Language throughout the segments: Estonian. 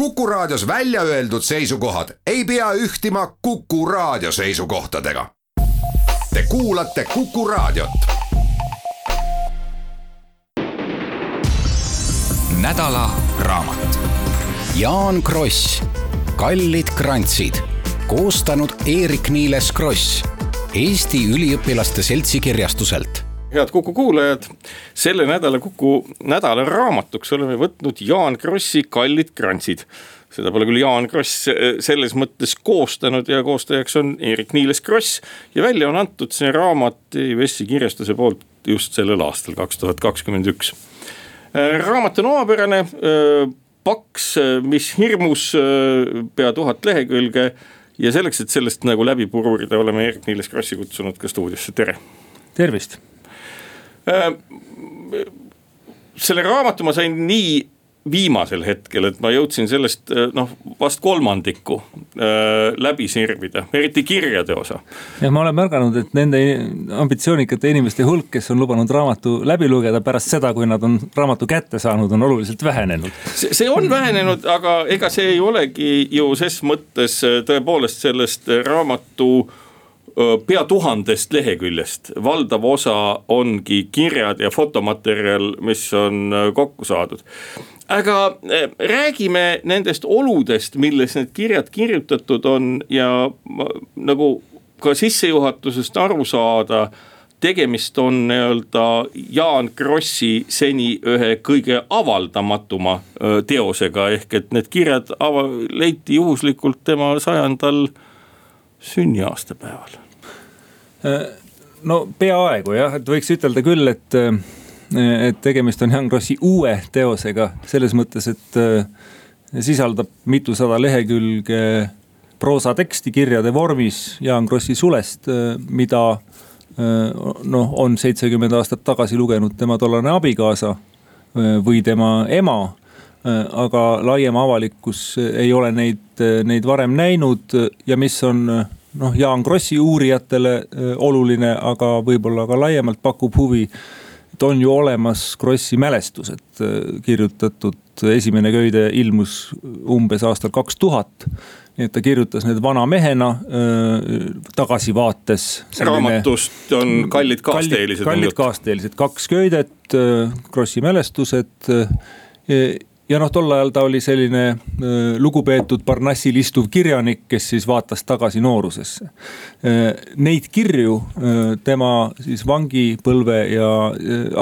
Kuku Raadios välja öeldud seisukohad ei pea ühtima Kuku Raadio seisukohtadega. Te kuulate Kuku Raadiot. nädala raamat. Jaan Kross, Kallid krantsid, koostanud Eerik-Niiles Kross, Eesti Üliõpilaste Seltsi kirjastuselt head Kuku kuulajad, selle nädala Kuku nädala raamatuks oleme võtnud Jaan Krossi Kallid krantsid. seda pole küll Jaan Kross eh, selles mõttes koostanud ja koostajaks on Eerik-Niiles Kross ja välja on antud see raamat EÜS-i kirjastuse poolt just sellel aastal, kaks tuhat kakskümmend üks. Eh, raamat on omapärane, eh, paks, mis hirmus pea tuhat lehekülge ja selleks, et sellest nagu läbi pururida, oleme Eerik-Niiles Krossi kutsunud ka stuudiosse, tere. tervist selle raamatu ma sain nii viimasel hetkel, et ma jõudsin sellest äh, noh, vast kolmandiku äh, läbi sirvida, eriti kirjade osa. jah, ma olen märganud, et nende ambitsioonikate inimeste hulk, kes on lubanud raamatu läbi lugeda pärast seda, kui nad on raamatu kätte saanud, on oluliselt vähenenud. see, see on vähenenud, aga ega see ei olegi ju ses mõttes tõepoolest sellest raamatu pea tuhandest leheküljest, valdav osa ongi kirjad ja fotomaterjal, mis on kokku saadud. aga räägime nendest oludest, milles need kirjad kirjutatud on ja nagu ka sissejuhatusest aru saada tegemist on nii-öelda Jaan Krossi seni ühe kõige avaldamatumma teosega, ehk et need kirjad ava-, leiti juhuslikult tema sajandal sünniaastapäeval. Äh, no peaaegu jah, et võiks ütelda küll, et, äh, et tegemist on Jan Krossi uue teosega selles mõttes, et äh, sisaldab mitusada lehekülge proosateksti kirjade vormis Jaan Krossi sulest, mida noh, on seitsekümmend aastat tagasi lugenud tema tollane abikaasa või tema ema aga laiem avalikkus ei ole neid, neid varem näinud ja mis on noh, Jaan Krossi uurijatele oluline, aga võib-olla ka laiemalt pakub huvi. et on ju olemas Krossi mälestused kirjutatud, esimene köide ilmus umbes aastal kaks tuhat nii et ta kirjutas need vana mehena äh, tagasivaates. raamatust on kallid kaasteelised. kallid kaasteelised, kaks köidet äh,, Krossi mälestused äh, ja noh, tol ajal ta oli selline lugupeetud Parnassil istuv kirjanik, kes siis vaatas tagasi noorusesse. Neid kirju tema siis vangipõlve ja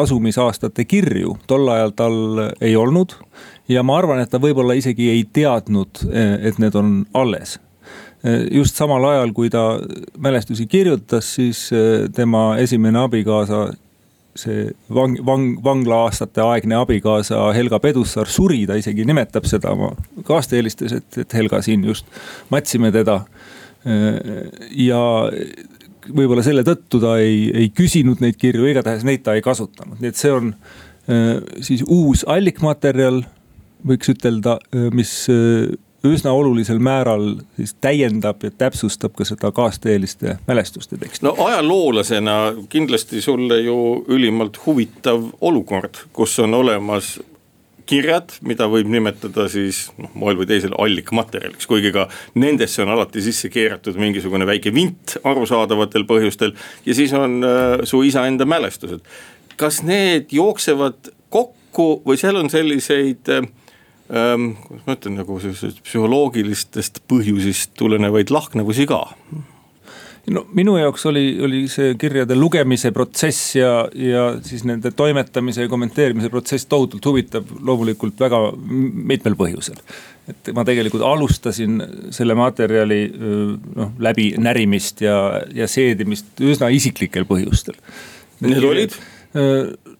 asumisaastate kirju tol ajal tal ei olnud. ja ma arvan, et ta võib-olla isegi ei teadnud, et need on alles just samal ajal, kui ta mälestusi kirjutas, siis tema esimene abikaasa see vang, vang, vangla-aastate aegne abikaasa Helga Pedussaar suri, ta isegi nimetab seda oma kaasteelistes, et, et Helga siin just matsime teda. ja võib-olla selle tõttu ta ei, ei küsinud neid kirju, igatahes neid ta ei kasutanud, nii et see on siis uus allikmaterjal, võiks ütelda, mis üsna olulisel määral siis täiendab ja täpsustab ka seda kaasteeliste mälestuste teksti. no ajaloolasena kindlasti sulle ju ülimalt huvitav olukord, kus on olemas kirjad, mida võib nimetada siis noh, moel või teisel allikmaterjaliks, kuigi ka nendesse on alati sisse keeratud mingisugune väike vint arusaadavatel põhjustel. ja siis on äh, su isa enda mälestused. kas need jooksevad kokku või seal on selliseid äh, ähm,, kuidas ma ütlen, nagu sellisest psühholoogilistest põhjusest tulenevaid lahknevusi ka no minu jaoks oli, oli see kirjade lugemise protsess ja, ja siis nende toimetamise ja kommenteerimise protsess tohutult huvitav, loomulikult väga mitmel põhjusel. et ma tegelikult alustasin selle materjali noh, läbi närimist ja, ja seedimist üsna isiklikel põhjustel. Need olid?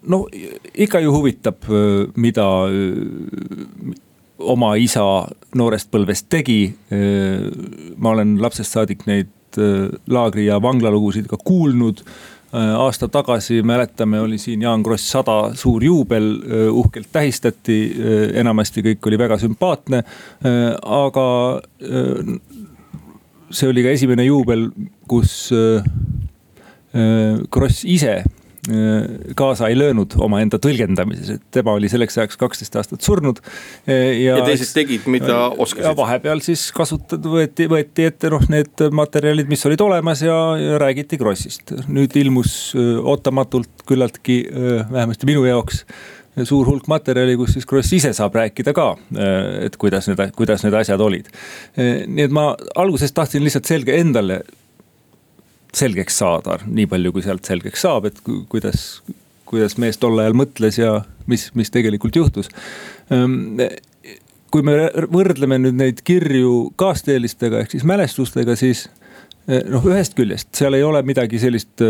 No ikka ju huvitab, mida oma isa noorest põlvest tegi. ma olen lapsest saadik neid laagri ja vanglalugusid ka kuulnud aasta tagasi mäletame, oli siin Jaan Kross sada suur juubel, uhkelt tähistati, enamasti kõik oli väga sümpaatne. aga see oli ka esimene juubel, kus Kross ise kaasa ei löönud omaenda tõlgendamises, et tema oli selleks ajaks kaksteist aastat surnud. ja, ja teised tegid, mida oskasid. ja vahepeal siis kasutati, võeti, võeti ette noh, need materjalid, mis olid olemas ja, ja räägiti Krossist. nüüd ilmus ootamatult küllaltki, vähemasti minu jaoks suur hulk materjali, kus siis Kross ise saab rääkida ka, et kuidas need, kuidas need asjad olid. nii et ma alguses tahtsin lihtsalt selge endale selgeks saada, nii palju kui sealt selgeks saab, et kuidas, kuidas mees tol ajal mõtles ja mis, mis tegelikult juhtus. Ehm, kui me võrdleme nüüd neid kirju kaasteelistega ehk siis mälestustega, siis noh, ühest küljest seal ei ole midagi sellist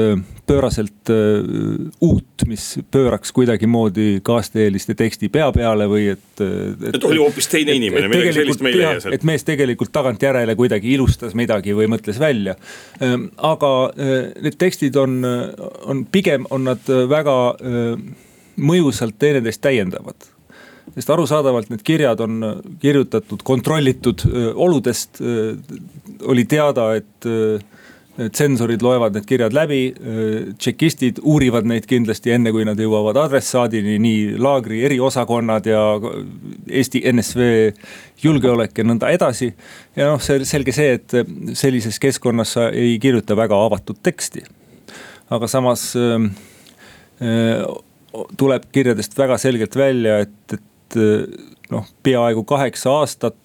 pööraselt uut, mis pööraks kuidagimoodi kaasteeliste teksti pea peale või et. et, et oli hoopis teine et, inimene, midagi sellist me ei leia sealt. et mees tegelikult tagantjärele kuidagi ilustas midagi või mõtles välja. Aga need tekstid on, on pigem on nad väga mõjusalt teineteist täiendavad sest arusaadavalt need kirjad on kirjutatud kontrollitud oludest. Oli teada, et tsensorid loevad need kirjad läbi, tšekistid uurivad neid kindlasti enne, kui nad jõuavad adressaadini, nii laagri eriosakonnad ja Eesti NSV julgeolek ja nõnda edasi. ja noh, see selge see, et sellises keskkonnas sa ei kirjuta väga avatud teksti. aga samas tuleb kirjadest väga selgelt välja, et et noh, peaaegu kaheksa aastat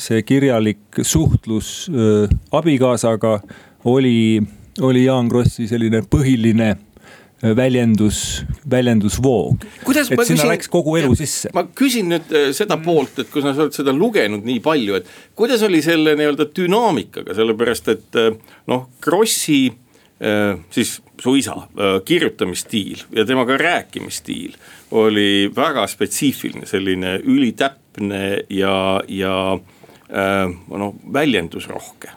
see kirjalik suhtlus äh, abikaasaga oli, oli Jaan Krossi selline põhiline äh, väljendus, väljendusvoog. et sinna küsin, läks kogu elu sisse. ma küsin nüüd äh, seda poolt, et kui sa oled seda lugenud nii palju, et kuidas oli selle nii-öelda dünaamikaga, sellepärast et noh, Krossi siis su isa kirjutamisstiil ja temaga rääkimisstiil oli väga spetsiifiline, selline ülitäpne ja, ja äh, noh, väljendusrohke.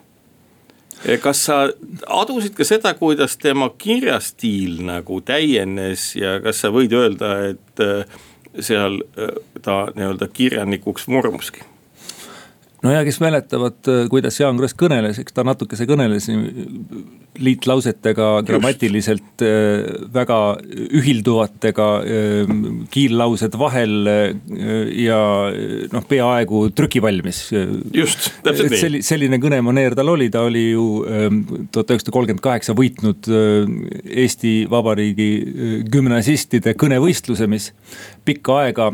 kas sa adusid ka seda, kuidas tema kirjastiil nagu täienes ja kas sa võid öelda, et äh, seal äh, ta nii-öelda kirjanikuks vormuski? No ja kes mäletavad, kuidas Jaan Kross kõneles, eks ta natukese kõneles liitlausetega grammatiliselt äh, väga ühilduvatega äh, kiillaused vahel äh, ja noh, peaaegu trükivalmis. just, täpselt nii. selline kõnemaneer tal oli, ta oli ju ähm, tuhat üheksasada kolmkümmend kaheksa võitnud Eesti Vabariigi gümnasistide kõnevõistluse, mis pikka aega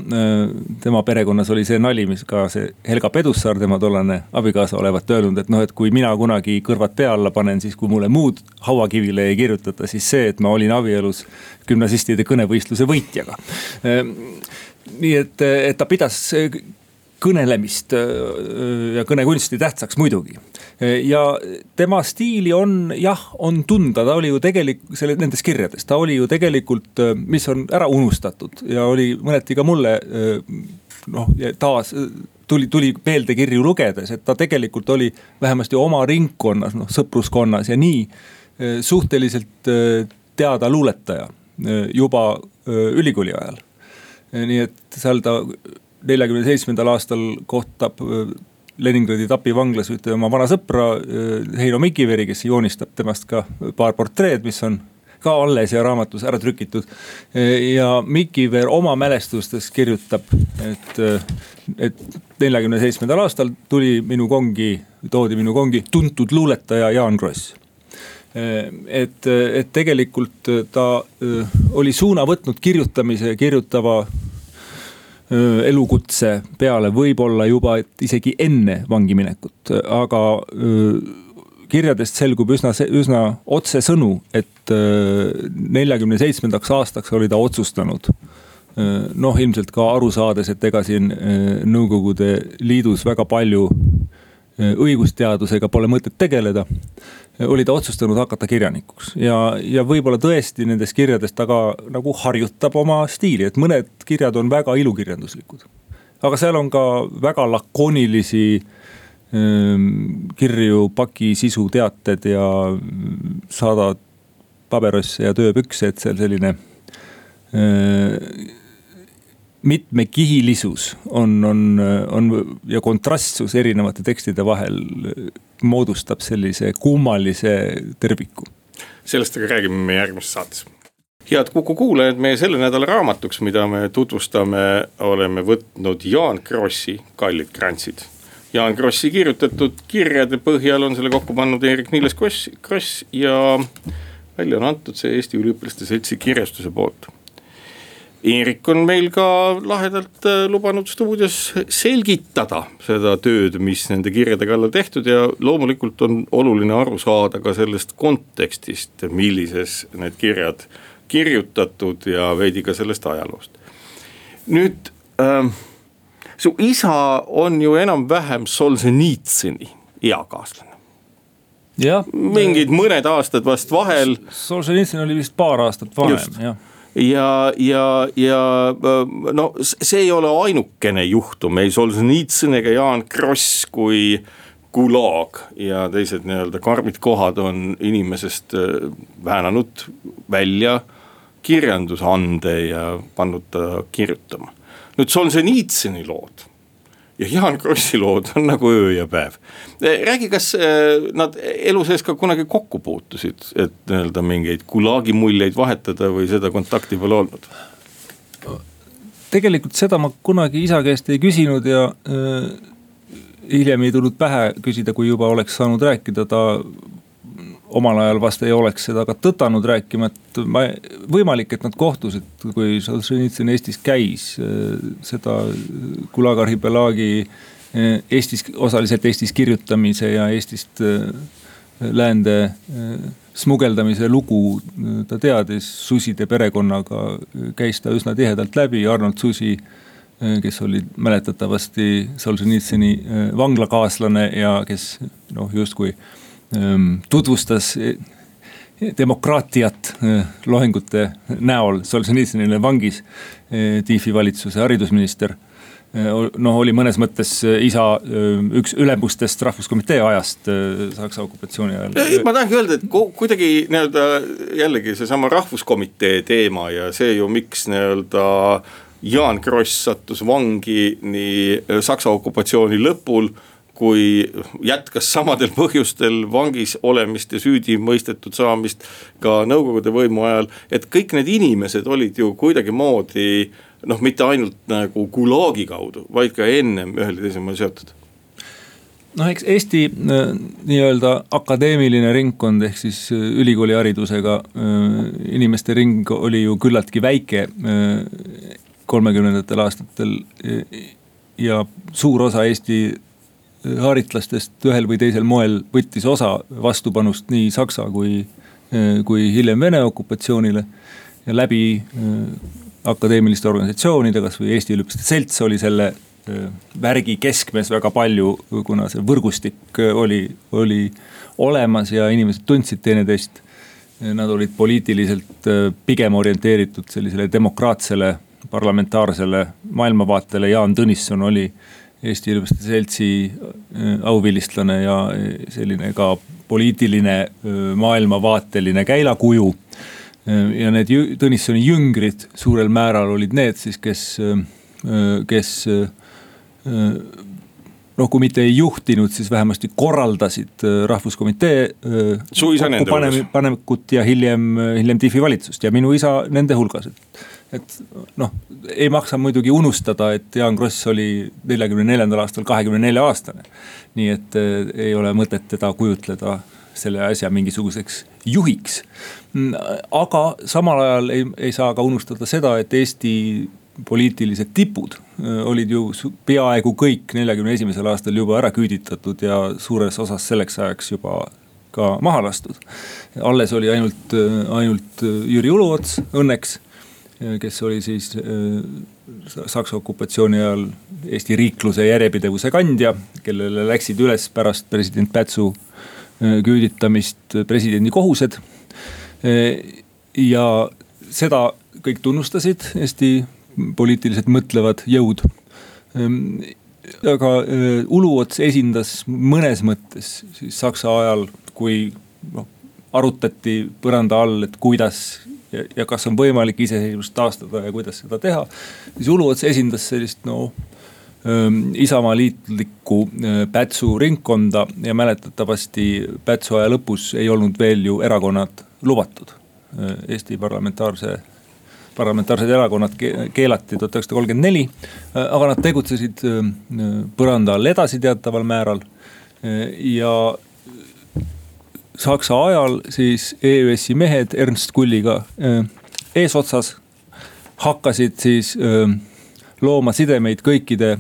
tema perekonnas oli see nali, mis ka see Helga Pedussaar, tema tollane abikaasa olevat öelnud, et noh, et kui mina kunagi kõrvad pea alla panen, siis kui mulle muud hauakivile ei kirjutata, siis see, et ma olin abielus gümnasistide kõnevõistluse võitjaga. Ehm, nii et, et ta pidas kõnelemist ja kõnekunsti tähtsaks muidugi. ja tema stiili on jah, on tunda, ta oli ju tegelikult selle nendes kirjades, ta oli ju tegelikult, mis on ära unustatud ja oli mõneti ka mulle noh, taas tuli, tuli meelde kirju lugedes, et ta tegelikult oli vähemasti oma ringkonnas, noh sõpruskonnas ja nii suhteliselt teada luuletaja juba ülikooli ajal. nii et seal ta neljakümne seitsmendal aastal kohtab Leningradi Tapi vanglas ühte oma vana sõpra Heino Mikiveri, kes joonistab temast ka paar portreed, mis on ka alles ja raamatus ära trükitud. ja Mikki Veer oma mälestustes kirjutab, et, et neljakümne seitsmendal aastal tuli minu kongi, toodi minu kongi tuntud luuletaja Jaan Kross et, et tegelikult ta oli suuna võtnud kirjutamise kirjutava elukutse peale võib-olla juba isegi enne vangi minekut, aga kirjadest selgub üsna, üsna otsesõnu, et äh, neljakümne seitsmendaks aastaks oli ta otsustanud. Äh, noh, ilmselt ka aru saades, et ega siin äh, Nõukogude Liidus väga palju õigusteadusega pole mõtet tegeleda. oli ta otsustanud hakata kirjanikuks ja, ja võib-olla tõesti nendest kirjadest ta ka nagu harjutab oma stiili, et mõned kirjad on väga ilukirjanduslikud. aga seal on ka väga lakoonilisi kirju pakisisu teated ja saadad paberosse ja tööpükse, et seal selline ehm, mitmekihilisus on, on, on ja kontrastsus erinevate tekstide vahel moodustab sellise kummalise terviku. sellest aga räägime meie järgmises saates head Kuku kuulajad, meie selle nädala raamatuks, mida me tutvustame, oleme võtnud Jaan Krossi Kallid krantsid. Jaan Krossi kirjutatud kirjade põhjal on selle kokku pannud Eerik-Niiles Kross, Kross ja välja on antud see Eesti Üliõpilaste Seltsi kirjastuse poolt. Eerik on meil ka lahedalt äh, lubanud stuudios selgitada seda tööd, mis nende kirjade kallal tehtud ja loomulikult on oluline aru saada ka sellest kontekstist, millises need kirjad kirjutatud ja veidi ka sellest ajaloost. nüüd äh, su isa on ju enam-vähem Solženitsõni eakaaslane. mingid mõned aastad vast vahel. Solženitsõn oli vist paar aastat vanem, jah ja, ja, ja no see ei ole ainukene juhtum, ei Solženitsõn ega Jaan Kross kui Gulag ja teised nii-öelda karmid kohad on inimesest äh, väänanud välja kirjandusande ja pannud ta kirjutama. Nüüd Solženitsõni lood ja Jaan Krossi lood on nagu öö ja päev. räägi, kas äh, nad elu sees ka kunagi kokku puutusid, et nii-öelda mingeid Gulagi muljeid vahetada või seda kontakti pole olnud? tegelikult seda ma kunagi isa käest ei küsinud ja äh, hiljem ei tulnud pähe küsida, kui juba oleks saanud rääkida, ta omal ajal vast ei oleks seda ka tõtanud rääkima, et ma, võimalik, et nad kohtusid, kui Solženitsõn Eestis käis, seda Gulag arhipelaagi Eestis, osaliselt Eestis kirjutamise ja Eestist läände smugeldamise lugu ta teadis, Suside perekonnaga käis ta üsna tihedalt läbi, Arnold Susi kes oli mäletatavasti Solženitsõni vanglakaaslane ja kes noh, justkui äh, tutvustas eh, demokraatiat eh, loengute näol Solženitsõnile vangis. Eh, Tiifi valitsuse haridusminister noh, oli mõnes mõttes isa üks ülemustest rahvuskomitee ajast Saksa okupatsiooni ajal. ma tahangi öelda, et kuidagi nii-öelda jällegi seesama rahvuskomitee teema ja see ju, miks nii-öelda Jaan Kross sattus vangi nii Saksa okupatsiooni lõpul kui jätkas samadel põhjustel vangis olemist ja süüdi mõistetud saamist ka nõukogude võimu ajal. et kõik need inimesed olid ju kuidagimoodi noh, mitte ainult nagu Gulagi kaudu, vaid ka ennem ühel või teisel moel seotud noh, eks Eesti äh, nii-öelda akadeemiline ringkond ehk siis äh, ülikooliharidusega äh, inimeste ring oli ju küllaltki väike kolmekümnendatel aastatel. ja suur osa Eesti haritlastest ühel või teisel moel võttis osa vastupanust nii Saksa kui, kui hiljem Vene okupatsioonile. ja läbi akadeemiliste organisatsioonide, kasvõi Eesti Üliõpilaste Selts oli selle värgi keskmes väga palju, kuna see võrgustik oli, oli olemas ja inimesed tundsid teineteist. Nad olid poliitiliselt pigem orienteeritud sellisele demokraatsele parlamentaarsele maailmavaatele, Jaan Tõnisson oli Eesti Üliõpilaste Seltsi auvilistlane ja äh, selline ka poliitiline äh, maailmavaateline käilakuju. ja need Tõnissoni jüngrid suurel määral olid need siis, kes, kes noh, kui mitte ei juhtinud, siis vähemasti korraldasid rahvuskomitee. panekut ja hiljem, hiljem TIFi valitsust ja minu isa nende hulgas, et et noh, ei maksa muidugi unustada, et Jaan Kross oli neljakümne neljandal aastal kahekümne nelja aastane. nii et äh, ei ole mõtet teda kujutleda selle asja mingisuguseks juhiks. aga samal ajal ei, ei saa ka unustada seda, et Eesti poliitilised tipud äh, olid ju peaaegu kõik neljakümne esimesel aastal juba ära küüditatud ja suures osas selleks ajaks juba ka maha lastud. alles oli ainult, äh, ainult Jüri Uluots õnneks kes oli siis äh, Saksa okupatsiooni ajal Eesti riikluse järjepidevuse kandja, kellele läksid üles pärast president Pätsu äh, küüditamist presidendi kohused. Äh, ja seda kõik tunnustasid Eesti poliitiliselt mõtlevad jõud. Ähm, aga Uluots esindas mõnes mõttes siis Saksa ajal, kui noh arutati põranda all, et kuidas ja, ja kas on võimalik iseseisvust taastada ja kuidas seda teha. siis Uluots esindas sellist noh isamaaliitlikku Pätsu ringkonda ja mäletatavasti Pätsu aja lõpus ei olnud veel ju erakonnad lubatud. Eesti parlamentaarse parlamentaarsed erakonnad keelati tuhat üheksasada kolmkümmend neli, aga nad tegutsesid põranda all edasi teataval määral. ja Saksa ajal siis EÜS-i mehed Ernst Kulliga eesotsas hakkasid siis looma sidemeid kõikide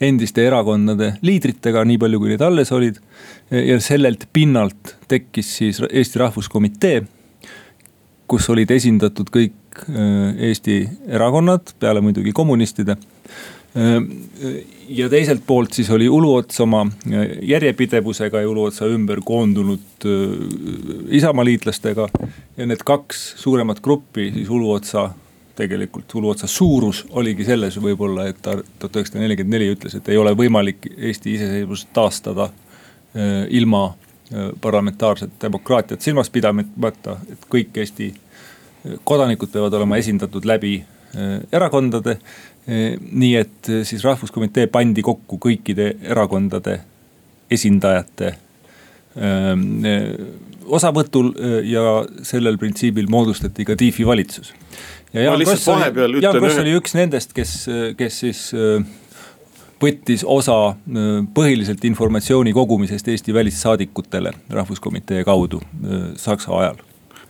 endiste erakondade liidritega, nii palju kui neid alles olid. ja sellelt pinnalt tekkis siis Eesti Rahvuskomitee, kus olid esindatud kõik Eesti erakonnad, peale muidugi kommunistide. Ja teiselt poolt siis oli Uluots oma järjepidevusega ja Uluotsa ümber koondunud isamaliitlastega. ja need kaks suuremat gruppi, siis Uluotsa tegelikult Uluotsa suurus oligi selles võib-olla, et ta tuhat üheksasada nelikümmend neli ütles, et ei ole võimalik Eesti iseseisvust taastada ilma parlamentaarset demokraatiat silmas pidamata, et kõik Eesti kodanikud peavad olema esindatud läbi erakondade. Nii et siis rahvuskomitee pandi kokku kõikide erakondade esindajate osavõtul ja sellel printsiibil moodustati ka Tiifi valitsus. Ja Jaan Kross oli, Jaan Kross oli üks nendest, kes, kes siis võttis osa põhiliselt informatsiooni kogumisest Eesti välissaadikutele rahvuskomitee kaudu Saksa ajal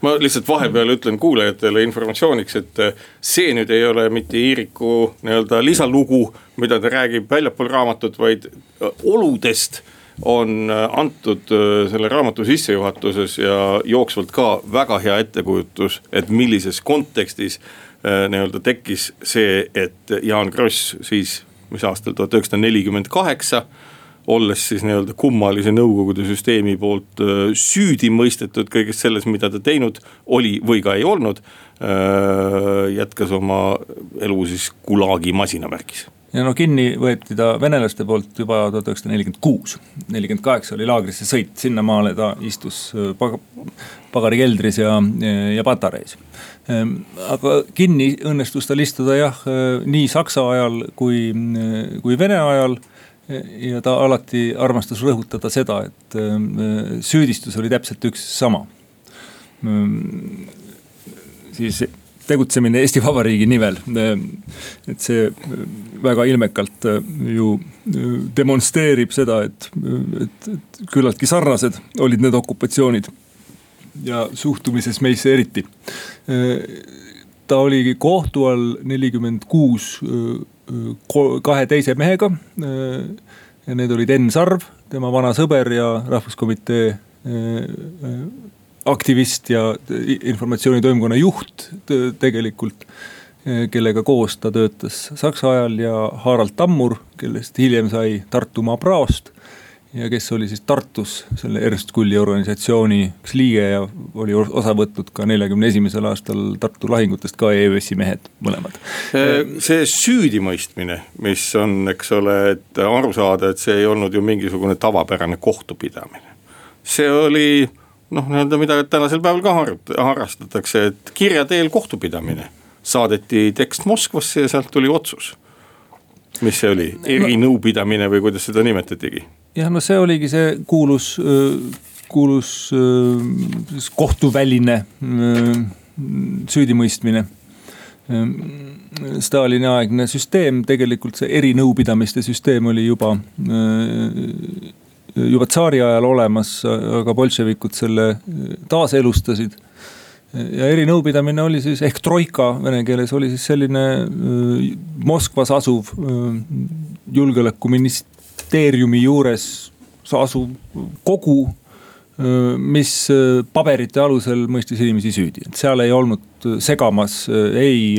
ma lihtsalt vahepeal ütlen kuulajatele informatsiooniks, et see nüüd ei ole mitte Iiriku nii-öelda lisalugu, mida ta räägib väljapool raamatut, vaid oludest on antud selle raamatu sissejuhatuses ja jooksvalt ka väga hea ettekujutus, et millises kontekstis Äh, nii-öelda tekkis see, et Jaan Kross siis, mis aastal? tuhat üheksasada nelikümmend kaheksa olles siis nii-öelda kummalise nõukogude süsteemi poolt süüdi mõistetud kõiges selles, mida ta teinud oli või ka ei olnud. Jätkas oma elu siis Gulagi masinavärgis ja no kinni võeti ta venelaste poolt juba tuhat üheksasada nelikümmend kuus. nelikümmend kaheksa oli laagrisse sõit, sinnamaale ta istus pag pagarikeldris ja, ja patareis. Ehm, aga kinni õnnestus tal istuda jah, nii Saksa ajal kui, kui Vene ajal ja ta alati armastas rõhutada seda, et ehm, süüdistus oli täpselt üks sama. Ehm, siis tegutsemine Eesti Vabariigi nimel. et see väga ilmekalt äh, ju äh, demonstreerib seda, et, et, et küllaltki sarnased olid need okupatsioonid. ja suhtumises meisse eriti. Äh, ta oligi kohtu all nelikümmend kuus kahe teise mehega. ja need olid Enn Sarv, tema vana sõber ja rahvuskomitee aktivist ja informatsioonitoimkonna juht tegelikult, kellega koos ta töötas Saksa ajal ja Harald Tammur, kellest hiljem sai Tartumaa praost. Ja kes oli siis Tartus selle Ernst Kulli organisatsiooni üks liige ja oli osa võtnud ka neljakümne esimesel aastal Tartu lahingutest ka EÜS-i mehed mõlemad. see süüdimõistmine, mis on, eks ole, et aru saada, et see ei olnud ju mingisugune tavapärane kohtupidamine. see oli noh, nii-öelda, mida tänasel päeval ka harrastatakse, et kirja teel kohtupidamine. saadeti tekst Moskvasse ja sealt tuli otsus. mis see oli, erinõupidamine või kuidas seda nimetatigi? Jah, no see oligi see kuulus, kuulus kohtuväline süüdimõistmine. Stalini aegne süsteem, tegelikult see erinõupidamiste süsteem oli juba juba tsaari ajal olemas, aga bolševikud selle taaselustasid. ja erinõupidamine oli siis ehk troika vene keeles oli siis selline Moskvas asuv äh, julgeolekuministeeriumi juures asuv kogu mis paberite alusel mõistis inimesi süüdi, et seal ei olnud segamas ei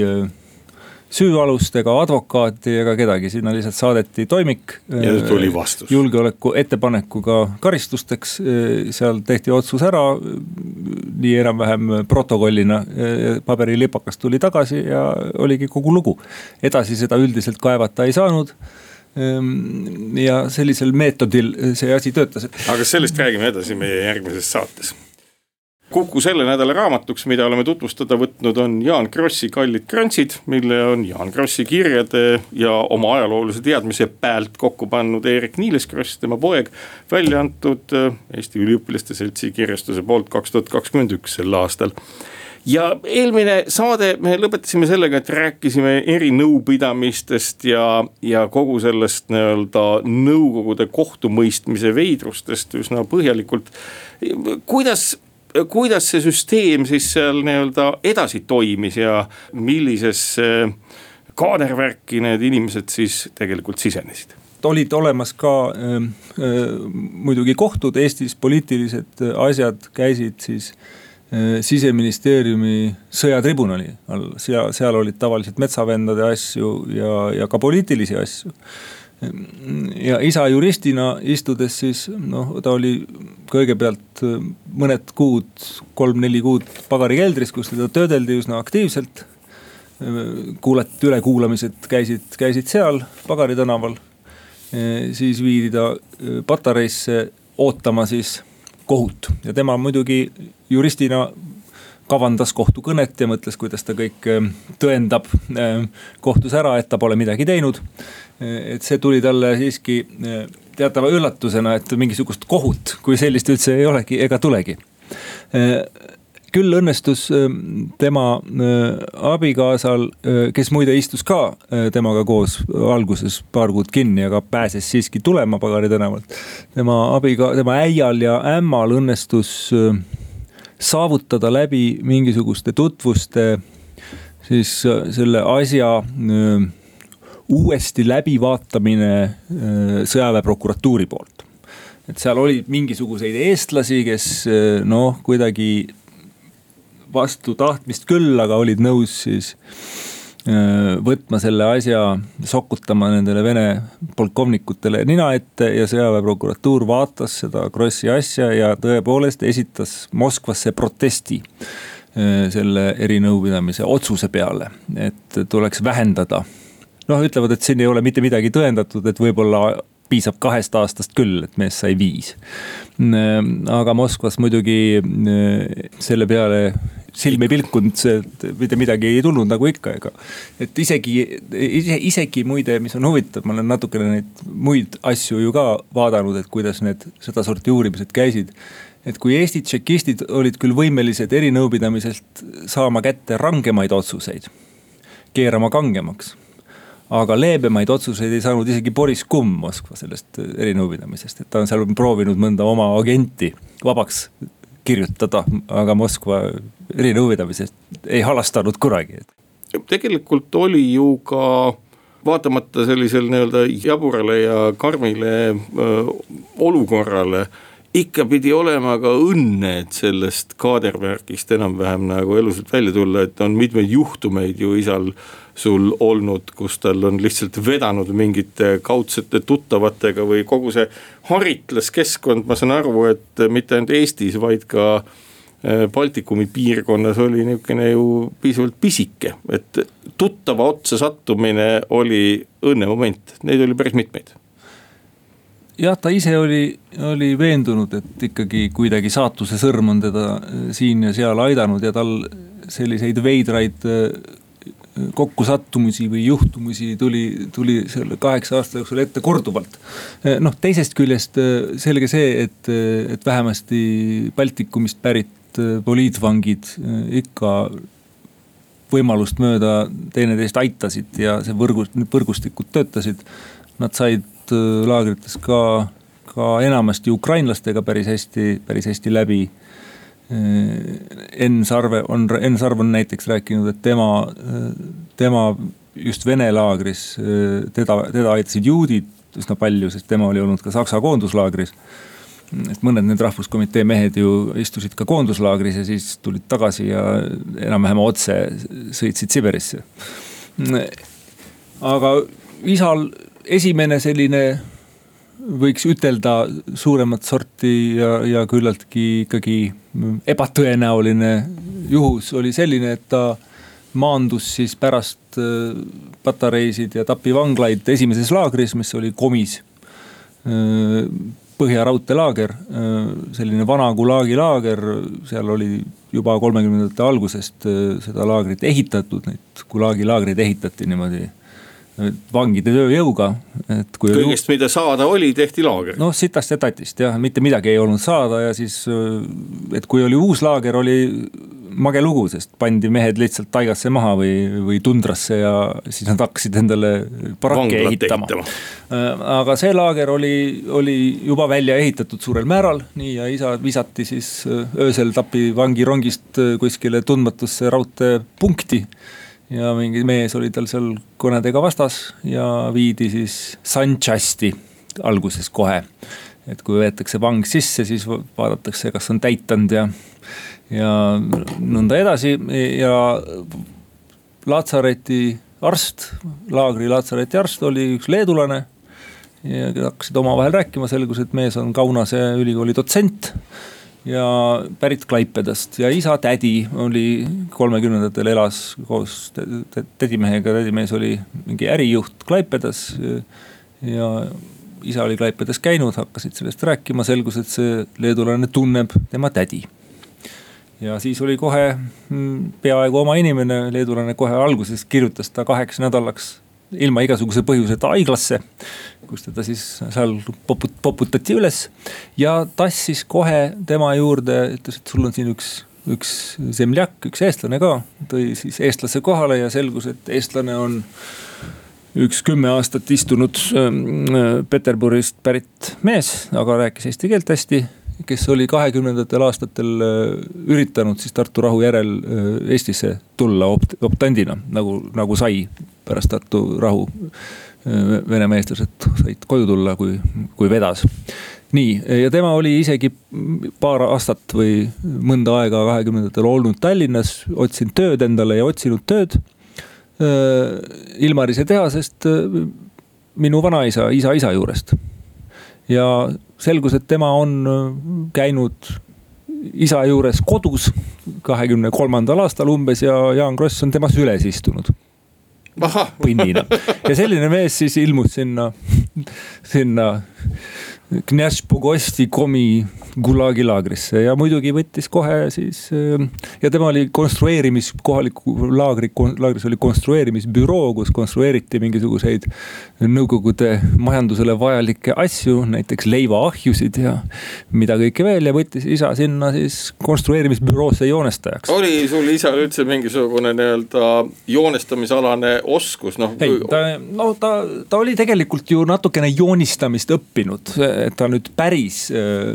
süüalust ega advokaati ega kedagi, sinna lihtsalt saadeti toimik. ja tuli vastus. julgeoleku ettepanekuga karistusteks, seal tehti otsus ära, nii enam-vähem protokollina. paberilipakas tuli tagasi ja oligi kogu lugu. edasi seda üldiselt kaevata ei saanud ja sellisel meetodil see asi töötas. aga sellest räägime edasi meie järgmises saates Kuku selle nädala raamatuks, mida oleme tutvustada võtnud, on Jaan Krossi Kallid krantsid, mille on Jaan Krossi kirjade ja oma ajaloolise teadmise pealt kokku pannud Eerik-Niiles Kross, tema poeg. välja antud äh, Eesti Üliõpilaste Seltsi kirjastuse poolt kaks tuhat kakskümmend üks sel aastal ja eelmine saade me lõpetasime sellega, et rääkisime erinõupidamistest ja, ja kogu sellest nii-öelda nõukogude kohtumõistmise veidrustest üsna põhjalikult. kuidas kuidas see süsteem siis seal nii-öelda edasi toimis ja millisesse kaadervärki need inimesed siis tegelikult sisenesid? olid olemas ka äh, äh, muidugi kohtud, Eestis poliitilised asjad käisid siis äh, siseministeeriumi sõjatribunali all, seal, seal olid tavaliselt metsavendade asju ja, ja ka poliitilisi asju ja isa juristina istudes siis noh, ta oli kõigepealt äh, mõned kuud, kolm-neli kuud pagarikeldris, kus teda töödeldi üsna aktiivselt. Äh, kuulati ülekuulamised käisid, käisid seal Pagari tänaval. Äh, siis viidi ta Patareisse ootama siis kohut ja tema muidugi juristina kavandas kohtukõnet ja mõtles, kuidas ta kõik tõendab kohtus ära, et ta pole midagi teinud et see tuli talle siiski eh, teatava üllatusena, et mingisugust kohut kui sellist üldse ei olegi ega tulegi. Küll õnnestus tema abikaasal, kes muide istus ka temaga koos alguses paar kuud kinni, aga pääses siiski tulema Pagari tänavalt. tema abiga-, tema äial ja ämmal õnnestus saavutada läbi mingisuguste tutvuste siis selle asja uuesti läbivaatamine sõjaväeprokuratuuri poolt. et seal oli mingisuguseid eestlasi, kes noh, kuidagi vastu tahtmist küll, aga olid nõus siis äh, võtma selle asja, sokutama nendele Vene polkovnikutele nina ette ja sõjaväeprokuratuur vaatas seda Krossi asja ja tõepoolest esitas Moskvasse protesti selle erinõupidamise otsuse peale, et tuleks vähendada noh, ütlevad, et siin ei ole mitte midagi tõendatud, et võib-olla piisab kahest aastast küll, et mees sai viis. aga Moskvas muidugi äh, selle peale silm ei pilkunud, mitte midagi ei tulnud nagu ikka, ega. et isegi, ise, isegi muide, mis on huvitav, ma olen natukene neid muid asju ju ka vaadanud, et kuidas need sedasorti uurimised käisid et kui Eesti tšekistid olid küll võimelised erinõupidamiselt saama kätte rangemaid otsuseid, keerama kangemaks aga leebemaid otsuseid ei saanud isegi Boris Kumm Moskva sellest erinõupidamisest, et ta on seal proovinud mõnda oma agenti vabaks kirjutada, aga Moskva erinõupidamisest ei halastanud kunagi. tegelikult oli ju ka vaatamata sellisele nii-öelda jaburale ja karmile öö, olukorrale ikka pidi olema ka õnne, et sellest kaadervärgist enam-vähem nagu elusalt välja tulla, et on mitmeid juhtumeid ju isal sul olnud, kus tal on lihtsalt vedanud mingite kaudsete tuttavatega või kogu see haritlaskeskkond, ma saan aru, et mitte ainult Eestis, vaid ka äh, Baltikumi piirkonnas oli niisugune ju piisavalt pisike, et tuttava otsa sattumine oli õnnemoment, neid oli päris mitmeid. Jah, ta ise oli, oli veendunud, et ikkagi kuidagi saatuse sõrm on teda siin ja seal aidanud ja tal selliseid veidraid kokkusattumusi või juhtumusi tuli, tuli selle kaheksa aasta jooksul ette korduvalt. noh, teisest küljest äh, selge see, et, äh, et vähemasti Baltikumist pärit poliitvangid ikka võimalust mööda teineteist aitasid ja see võrgus, võrgustikud töötasid. Nad said laagrites ka, ka enamasti ukrainlastega päris hästi, päris hästi läbi Enn Sarve on, Enn Sarv on näiteks rääkinud, et tema, tema just Vene laagris, teda, teda aitasid juudid üsna palju, sest tema oli olnud ka Saksa koonduslaagris. et mõned need rahvuskomitee mehed ju istusid ka koonduslaagris ja siis tulid tagasi ja enam-vähem otse sõitsid Siberisse. aga isal esimene selline võiks ütelda suuremat sorti ja, ja küllaltki ikkagi ebatõenäoline juhus oli selline, et ta maandus siis pärast äh, patareisid ja tapivanglaid esimeses laagris, mis oli Komis. Äh, Põhja raudteelaager, selline vana Gulagi laager, seal oli juba kolmekümnendate algusest seda laagrit ehitatud, neid Gulagi laagreid ehitati niimoodi vangide tööjõuga, et kui. kõigest, mida saada oli, tehti laager. noh, sitast ja tatist jah, mitte midagi ei olnud saada ja siis, et kui oli uus laager, oli mage lugu, sest pandi mehed lihtsalt taigasse maha või, või tundrasse ja siis nad hakkasid endale barakke ehitama. aga see laager oli, oli juba välja ehitatud suurel määral, nii ja isa visati siis öösel Tapi vangirongist kuskile tundmatusse raudteepunkti ja mingi mees oli tal seal kõnedega vastas ja viidi siis Sanchasti alguses kohe. et kui võetakse vang sisse, siis vaadatakse, kas on täitanud ja, ja nõnda edasi ja Laatsareti arst, laagri Laatsareti arst oli üks leedulane. ja hakkasid omavahel rääkima, selgus, et mees on Kaunase ülikooli dotsent ja pärit Klaipedast ja isa tädi oli kolmekümnendatel elas koos tädimehega, tädimees oli mingi ärijuht Klaipedas. ja isa oli Klaipedas käinud, hakkasid sellest rääkima, selgus, et see leedulane tunneb tema tädi. ja siis oli kohe mm, peaaegu oma inimene, leedulane kohe alguses kirjutas ta kaheks nädalaks ilma igasuguse põhjuseta haiglasse. kus teda siis seal poput-, poputati üles ja tassis kohe tema juurde, ütles, et sul on siin üks, üks zemljak, üks eestlane ka. tõi siis eestlase kohale ja selgus, et eestlane on üks kümme aastat istunud äh, Peterburist pärit mees, aga rääkis eesti keelt hästi kes oli kahekümnendatel aastatel äh, üritanud siis Tartu rahu järel äh, Eestisse tulla opt-, optandina, nagu, nagu sai pärast Tartu rahu. Äh, venemeestlased said koju tulla, kui, kui vedas. nii, ja tema oli isegi paar aastat või mõnda aega kahekümnendatel olnud Tallinnas, otsinud tööd endale ja otsinud tööd. Ilmarise tehasest minu vanaisa, isa isa juurest ja selgus, et tema on äh, käinud isa juures kodus kahekümne kolmandal aastal umbes ja Jaan Kross on temas üles istunud. põnnina ja selline mees siis ilmus sinna, sinna Knjaž Pogosti komi Gulagi laagrisse ja muidugi võttis kohe siis. Äh, ja tema oli konstrueerimis, kohaliku laagri, laagris oli konstrueerimisbüroo, kus konstrueeriti mingisuguseid nõukogude majandusele vajalikke asju, näiteks leivaahjusid ja mida kõike veel ja võttis isa sinna siis konstrueerimisbüroosse joonestajaks. oli sul isal üldse mingisugune nii-öelda joonestamisalane oskus, noh? ei, ta, no ta, ta oli tegelikult ju natukene joonistamist õppinud et ta nüüd päris äh,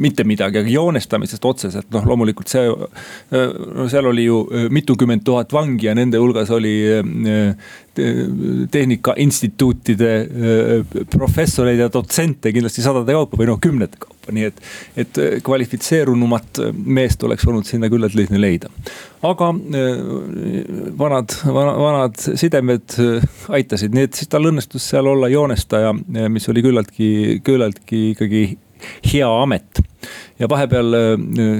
mitte midagi, aga joonestamisest otseselt, noh loomulikult see, äh, no seal oli ju äh, mitukümmend tuhat vangi ja nende hulgas oli tehnikainstituutide professoreid ja dotsente kindlasti sadade kaupa või noh, kümnete kaupa, nii et. et kvalifitseerunumat meest oleks olnud sinna küllalt lihtne leida. Aga vanad, vanad sidemed aitasid, nii et siis tal õnnestus seal olla joonestaja, mis oli küllaltki, küllaltki ikkagi hea amet. ja vahepeal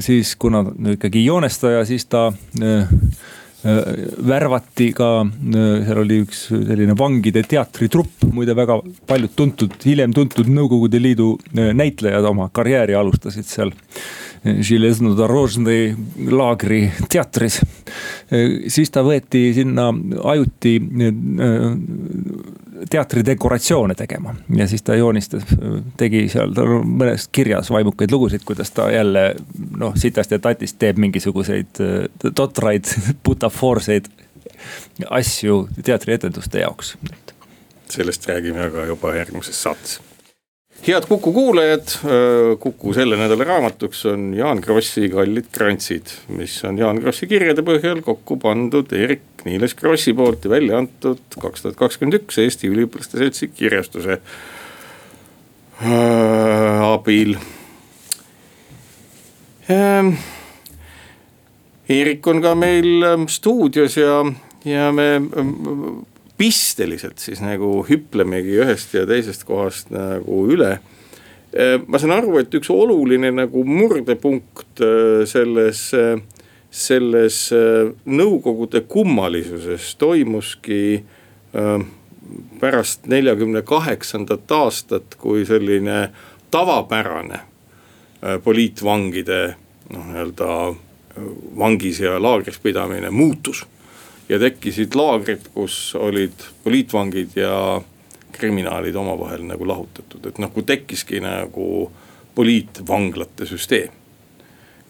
siis, kuna ikkagi joonestaja, siis ta Äh, värvati ka, äh, seal oli üks selline vangide teatritrupp, muide väga paljud tuntud, hiljem tuntud Nõukogude Liidu äh, näitlejad oma karjääri alustasid seal. Železnodorožnõi laagri teatris. siis ta võeti sinna ajuti teatri dekoratsioone tegema ja siis ta joonistas, tegi seal, tal on mõnes kirjas vaimukaid lugusid, kuidas ta jälle noh, sitast ja tatist teeb mingisuguseid totraid butafoorseid asju teatrietenduste jaoks. sellest räägime aga juba järgmises saates head Kuku kuulajad, Kuku selle nädala raamatuks on Jaan Krossi Kallid krantsid, mis on Jaan Krossi kirjade põhjal kokku pandud Eerik-Niiles Krossi poolt ja välja antud kaks tuhat kakskümmend üks Eesti Üliõpilaste Seltsi kirjastuse äh, abil ähm,. Eerik on ka meil ähm, stuudios ja, ja me ähm, pisteliselt siis nagu hüplemegi ühest ja teisest kohast nagu üle. Äh, ma saan aru, et üks oluline nagu murdepunkt äh, selles, äh, selles nõukogude kummalisuses toimuski pärast neljakümne kaheksandat aastat, kui selline tavapärane poliitvangide noh, nii-öelda vangis ja laagris pidamine muutus. Ja tekkisid laagrid, kus olid poliitvangid ja kriminaalid omavahel nagu lahutatud, et nagu tekkiski nagu poliitvanglate süsteem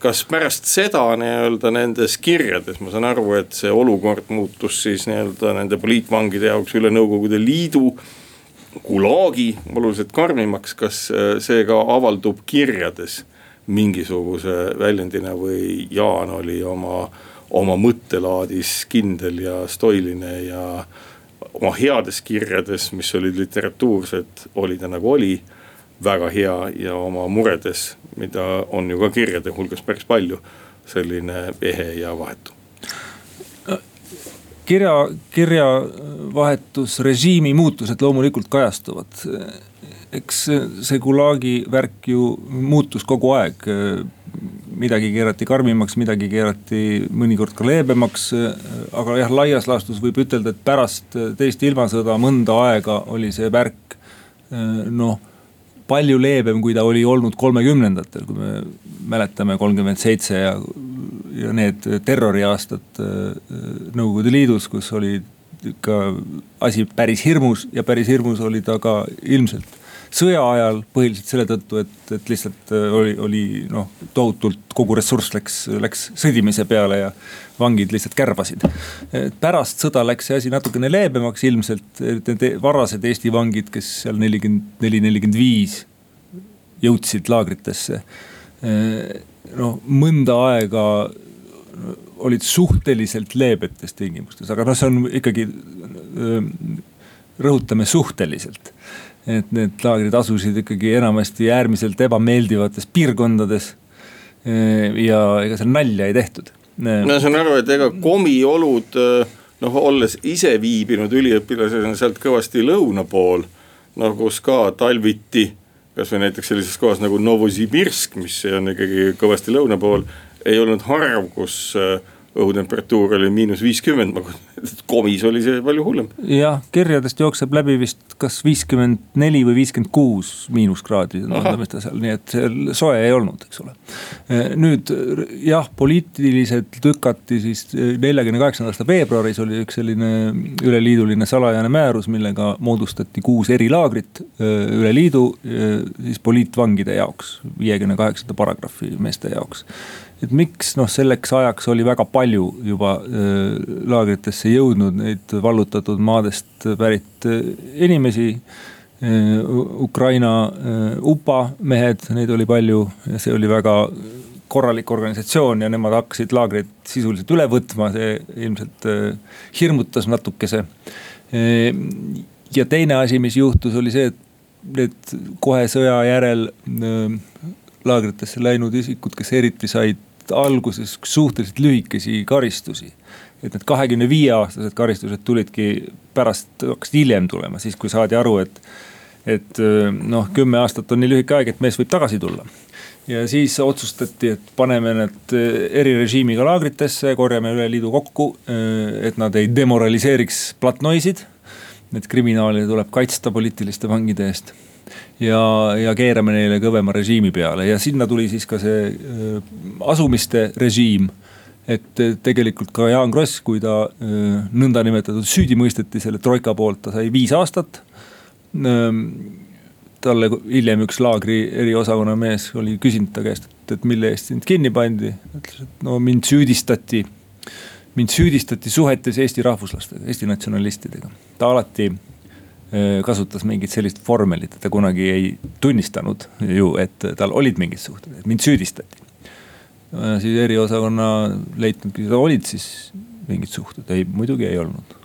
kas pärast seda nii-öelda nendes kirjades, ma saan aru, et see olukord muutus siis nii-öelda nende poliitvangide jaoks üle Nõukogude Liidu. Gulagi oluliselt karmimaks, kas äh, see ka avaldub kirjades mingisuguse väljendina või Jaan oli oma, oma mõttelaadis kindel ja stoiline ja oma heades kirjades, mis olid literatuursed, oli ta nagu oli väga hea ja oma muredes, mida on ju ka kirjade hulgas päris palju, selline ehe ja vahetu kirja, kirjavahetusrežiimi muutused loomulikult kajastuvad. Eks see Gulagi värk ju muutus kogu aeg. midagi keerati karmimaks, midagi keerati mõnikord ka leebemaks. aga jah, laias laastus võib ütelda, et pärast teist ilmasõda mõnda aega oli see värk noh palju leebem, kui ta oli olnud kolmekümnendatel, kui me mäletame kolmkümmend seitse ja, ja need terroriaastad äh, Nõukogude Liidus, kus oli ikka asi päris hirmus ja päris hirmus oli ta ka ilmselt sõja ajal põhiliselt selle tõttu, et, et lihtsalt äh, oli, oli noh, tohutult kogu ressurss läks, läks sõdimise peale ja vangid lihtsalt kärbasid. pärast sõda läks see asi natukene leebemaks ilmselt, need varased Eesti vangid, kes seal nelikümmend neli, nelikümmend viis jõudsid laagritesse. noh, mõnda aega olid suhteliselt leebetes tingimustes, aga noh, see on ikkagi, rõhutame suhteliselt et need laagrid asusid ikkagi enamasti äärmiselt ebameeldivates piirkondades. ja ega seal nalja ei tehtud. no saan aru, et ega komiolud noh, olles ise viibinud üliõpilasena sealt kõvasti lõuna pool. no kus ka talviti, kasvõi näiteks sellises kohas nagu Novosibirsk, mis on ikkagi kõvasti lõuna pool, ei olnud harv, kus õhutemperatuur oli miinus viiskümmend, ma kujutan ette, et komis oli see palju hullem. jah, kirjadest jookseb läbi vist kas viiskümmend neli või viiskümmend kuus miinuskraadi, nii et seal soe ei olnud, eks ole. nüüd jah, poliitiliselt lükati siis neljakümne kaheksanda aasta veebruaris oli üks selline üleliiduline salajane määrus, millega moodustati kuus erilaagrit üle liidu siis poliitvangide jaoks, viiekümne kaheksanda paragrahvi meeste jaoks et miks noh, selleks ajaks oli väga palju juba äh, laagritesse jõudnud neid vallutatud maadest pärit äh, inimesi äh,. Ukraina äh, UPA mehed, neid oli palju ja see oli väga korralik organisatsioon ja nemad hakkasid laagreid sisuliselt üle võtma, see ilmselt äh, hirmutas natukese. Äh, ja teine asi, mis juhtus, oli see, et need kohe sõja järel laagritesse läinud isikud, kes eriti said alguses suhteliselt lühikesi karistusi. et need kahekümne viie aastased karistused tulidki pärast, hakkasid hiljem tulema, siis kui saadi aru, et, et noh, kümme aastat on nii lühike aeg, et mees võib tagasi tulla ja siis otsustati, et paneme need erirežiimiga laagritesse, korjame üle liidu kokku, et nad ei demoraliseeriks platnoisid. Need kriminaale tuleb kaitsta poliitiliste vangide eest ja, ja keerame neile kõvema režiimi peale ja sinna tuli siis ka see äh, asumiste režiim et tegelikult ka Jaan Kross, kui ta äh, nõndanimetatud süüdi mõisteti selle troika poolt, ta sai viis aastat. Ähm, talle hiljem üks laagri eriosakonna mees oli küsinud ta käest, et, et mille eest sind kinni pandi. ütles, et no mind süüdistati, mind süüdistati suhetes Eesti rahvuslastega, Eesti natsionalistidega. ta alati Äh, kasutas mingit sellist vormelit, et ta kunagi ei tunnistanud ju, et tal olid mingid suhted, et mind süüdistati. Äh, siis eriosakonna leitnant küsis, olid siis mingid suhted, ei muidugi ei olnud.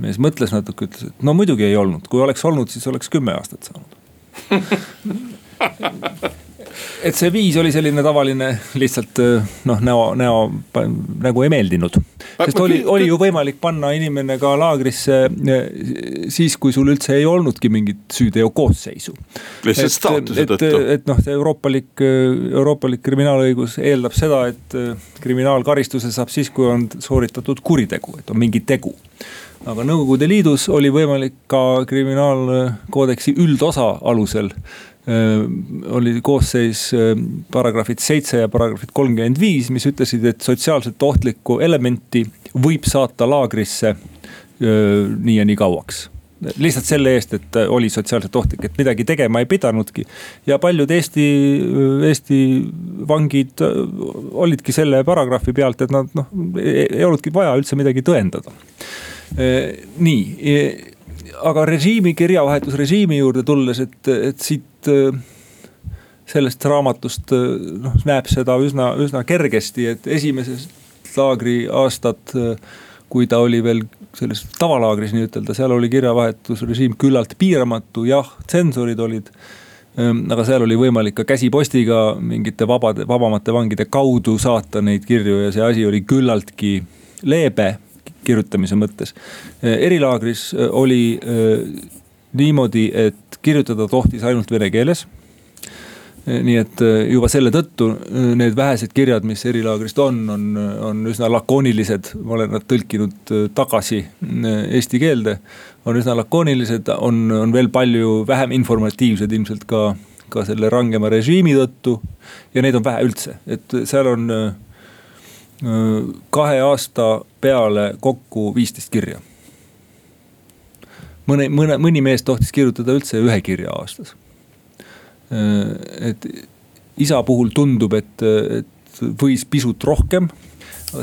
mees mõtles natuke, ütles, et no muidugi ei olnud, kui oleks olnud, siis oleks kümme aastat saanud et see viis oli selline tavaline lihtsalt noh, näo, näo nagu ei meeldinud. sest oli, oli ju võimalik panna inimene ka laagrisse eh, siis, kui sul üldse ei olnudki mingit süüteo koosseisu. lihtsalt staatuse tõttu. et noh, see euroopalik, euroopalik kriminaalõigus eeldab seda, et kriminaalkaristuse saab siis, kui on sooritatud kuritegu, et on mingi tegu aga Nõukogude Liidus oli võimalik ka kriminaalkoodeksi üldosa alusel oli koosseis paragrahvid seitse ja paragrahvid kolmkümmend viis, mis ütlesid, et sotsiaalselt ohtlikku elementi võib saata laagrisse nii ja nii kauaks lihtsalt selle eest, et oli sotsiaalselt ohtlik, et midagi tegema ei pidanudki. ja paljud Eesti, Eesti vangid olidki selle paragrahvi pealt, et nad noh, ei olnudki vaja üldse midagi tõendada. nii, aga režiimi, kirjavahetusrežiimi juurde tulles, et, et siit sellest raamatust noh, näeb seda üsna, üsna kergesti, et esimesed laagri aastad kui ta oli veel selles tavalaagris nii-ütelda, seal oli kirjavahetusrežiim küllalt piiramatu, jah, tsensorid olid. Ehm, aga seal oli võimalik ka käsipostiga mingite vabade, vabamate vangide kaudu saata neid kirju ja see asi oli küllaltki leebe kirjutamise mõttes. Erilaagris oli niimoodi, et kirjutada tohtis ainult vene keeles nii et äh, juba selle tõttu äh, need vähesed kirjad, mis erilaagrist on, on, on üsna lakoonilised. ma olen nad tõlkinud äh, tagasi eesti keelde. on üsna lakoonilised, on, on veel palju vähem informatiivsed ilmselt ka, ka selle rangema režiimi tõttu. ja neid on vähe üldse, et seal on kahe aasta peale kokku viisteist kirja. Mõne, mõne, mõni mees tohtis kirjutada üldse ühe kirja aastas Äh, et isa puhul tundub, et, et võis pisut rohkem.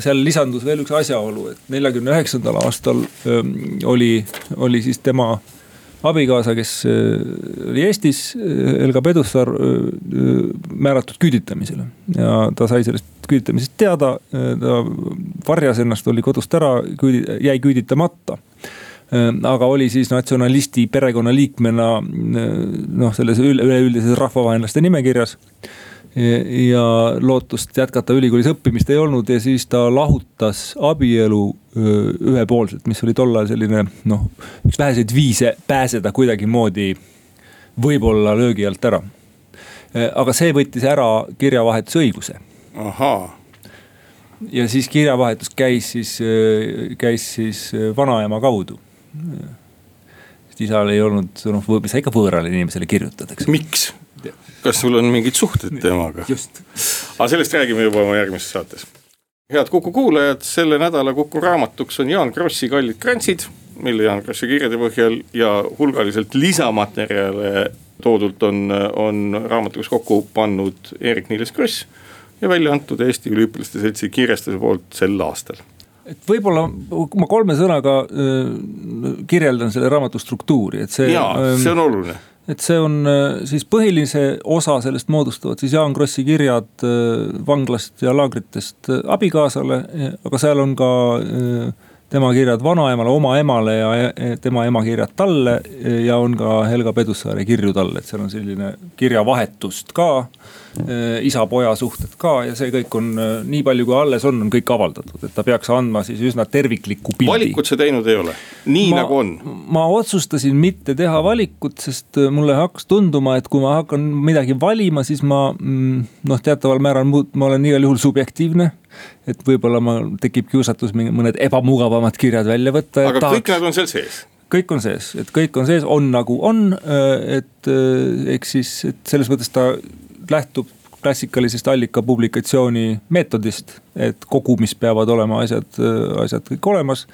seal lisandus veel üks asjaolu, et neljakümne üheksandal aastal ähm, oli, oli siis tema abikaasa, kes äh, oli Eestis, äh, Helga Pedussaar, määratud küüditamisele. ja ta sai sellest küüditamisest teada, ta varjas ennast, oli kodust ära, jäi küüditamata aga oli siis natsionalisti perekonnaliikmena äh, noh, selles üleüldises rahvavaenlaste nimekirjas. ja lootust jätkata ülikoolis õppimist ei olnud ja siis ta lahutas abielu äh, ühepoolselt, mis oli tol ajal selline noh, üks väheseid viise pääseda kuidagimoodi võib-olla löögi alt ära. aga see võttis ära kirjavahetusõiguse. ahaa ja siis kirjavahetus käis siis, käis siis vanaema kaudu sest isal ei olnud, noh, mis sa ikka võõrale inimesele kirjutad, eks. miks? kas sul on mingid suhted temaga? aga sellest räägime juba oma järgmises saates. head Kuku kuulajad, selle nädala Kuku raamatuks on Jaan Krossi Kallid krantsid, mille Jaan Krossi kirjade põhjal ja hulgaliselt lisamaterjale toodult on, on raamatuks kokku pannud Eerik-Niiles Kross ja välja antud Eesti Üliõpilaste Seltsi kirjastuse poolt sel aastal et võib-olla ma kolme sõnaga kirjeldan selle raamatu struktuuri, et see. jaa, see on oluline et see on siis põhilise osa sellest moodustavad siis Jaan Krossi kirjad vanglast ja laagritest abikaasale, aga seal on ka tema kirjad vanaemale, oma emale ja tema ema kirjad talle ja on ka Helga Pedussaare kirju talle, et seal on selline kirjavahetust ka isa-poja suhted ka ja see kõik on äh, nii palju, kui alles on, on kõik avaldatud, et ta peaks andma siis üsna tervikliku pildi. valikut sa teinud ei ole, nii ma, nagu on? ma otsustasin mitte teha valikut, sest äh, mulle hakkas tunduma, et kui ma hakkan midagi valima, siis ma mm, noh, teataval määral ma olen igal juhul subjektiivne et võib-olla ma, tekib kiusatus mõned ebamugavamad kirjad välja võtta. aga tahaks... kõik nad on seal sees? kõik on sees, et kõik on sees, on nagu on, et eks siis, et selles mõttes ta lähtub klassikalisest allikapublikatsiooni meetodist, et kogumis peavad olema asjad, asjad kõik olemas.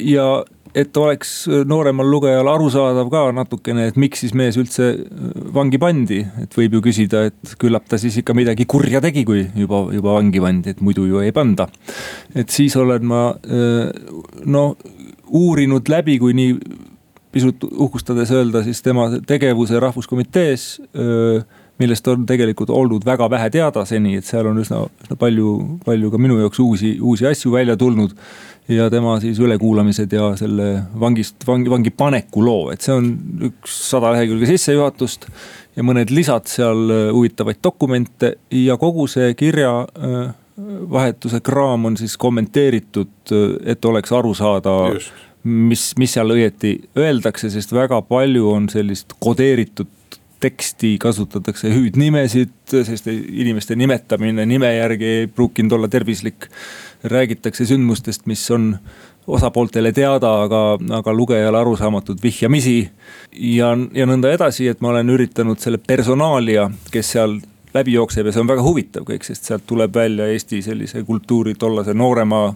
ja et oleks nooremal lugejal arusaadav ka natukene, et miks siis mees üldse vangi pandi. et võib ju küsida, et küllap ta siis ikka midagi kurja tegi, kui juba, juba vangi pandi, et muidu ju ei panda. et siis olen ma no uurinud läbi, kui nii pisut uhkustades öelda, siis tema tegevuse rahvuskomitees millest on tegelikult olnud väga vähe teada seni, et seal on üsna, üsna palju, palju ka minu jaoks uusi, uusi asju välja tulnud. ja tema siis ülekuulamised ja selle vangist, vangi, vangi paneku loo, et see on üks sada lehekülge sissejuhatust. ja mõned lisad seal äh, huvitavaid dokumente ja kogu see kirja äh, vahetuse kraam on siis kommenteeritud, äh, et oleks aru saada mis, mis seal õieti öeldakse, sest väga palju on sellist kodeeritud teksti kasutatakse hüüdnimesid, sest inimeste nimetamine nime järgi ei pruukinud olla tervislik. räägitakse sündmustest, mis on osapooltele teada, aga, aga lugejale arusaamatud vihjamisi. ja, ja nõnda edasi, et ma olen üritanud selle personaalia, kes seal läbi jookseb ja see on väga huvitav kõik, sest sealt tuleb välja Eesti sellise kultuuri tollase noorema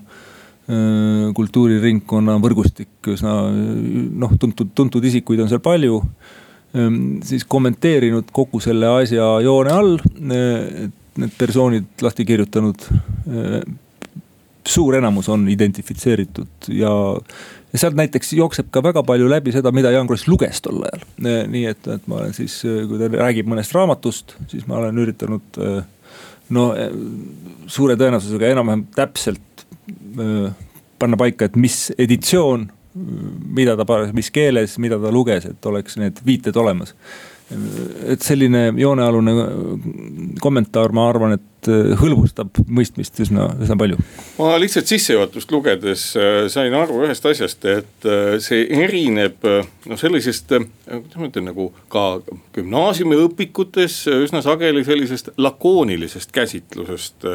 kultuuriringkonna võrgustik üsna noh, tuntud, tuntud isikuid on seal palju siis kommenteerinud kogu selle asja joone all. Eh, need persoonid lahti kirjutanud. Eh, suur enamus on identifitseeritud ja, ja sealt näiteks jookseb ka väga palju läbi seda, mida Jaan Kross luges tol ajal. Eh, nii et, et ma olen siis, kui ta räägib mõnest raamatust, siis ma olen üritanud no suure tõenäosusega enam-vähem täpselt panna paika, et mis editsioon mida ta, mis keeles, mida ta luges, et oleks need viited olemas. et selline joonealune kommentaar, ma arvan, et hõlbustab mõistmist üsna, üsna palju. ma lihtsalt sissejuhatust lugedes äh, sain aru ühest asjast, et äh, see erineb noh, sellisest, äh, kuidas ma ütlen, nagu ka gümnaasiumiõpikutes üsna sageli sellisest lakoonilisest käsitlusest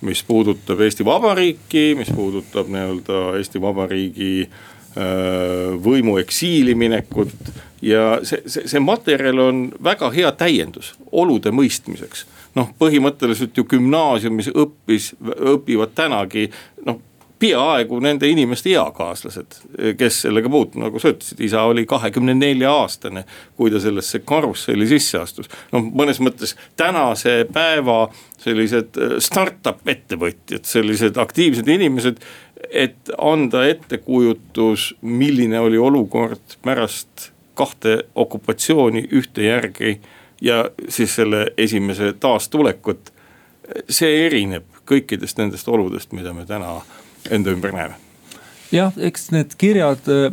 mis puudutab Eesti Vabariiki, mis puudutab nii-öelda Eesti Vabariigi äh, Äh, võimu eksiili minekut. ja see, see, see materjal on väga hea täiendus olude mõistmiseks. noh, põhimõtteliselt ju gümnaasiumis õppis, õpivad tänagi noh peaaegu nende inimeste eakaaslased, kes sellega puutunud, nagu sa ütlesid, isa oli kahekümne nelja aastane, kui ta sellesse karusselli sisse astus. noh, mõnes mõttes tänase päeva sellised äh, startup ettevõtjad, sellised aktiivsed inimesed et anda ettekujutus, milline oli olukord pärast kahte okupatsiooni ühte järgi ja siis selle esimese taastulekut. see erineb kõikidest nendest oludest, mida me täna enda ümber näeme. jah, eks need kirjad äh,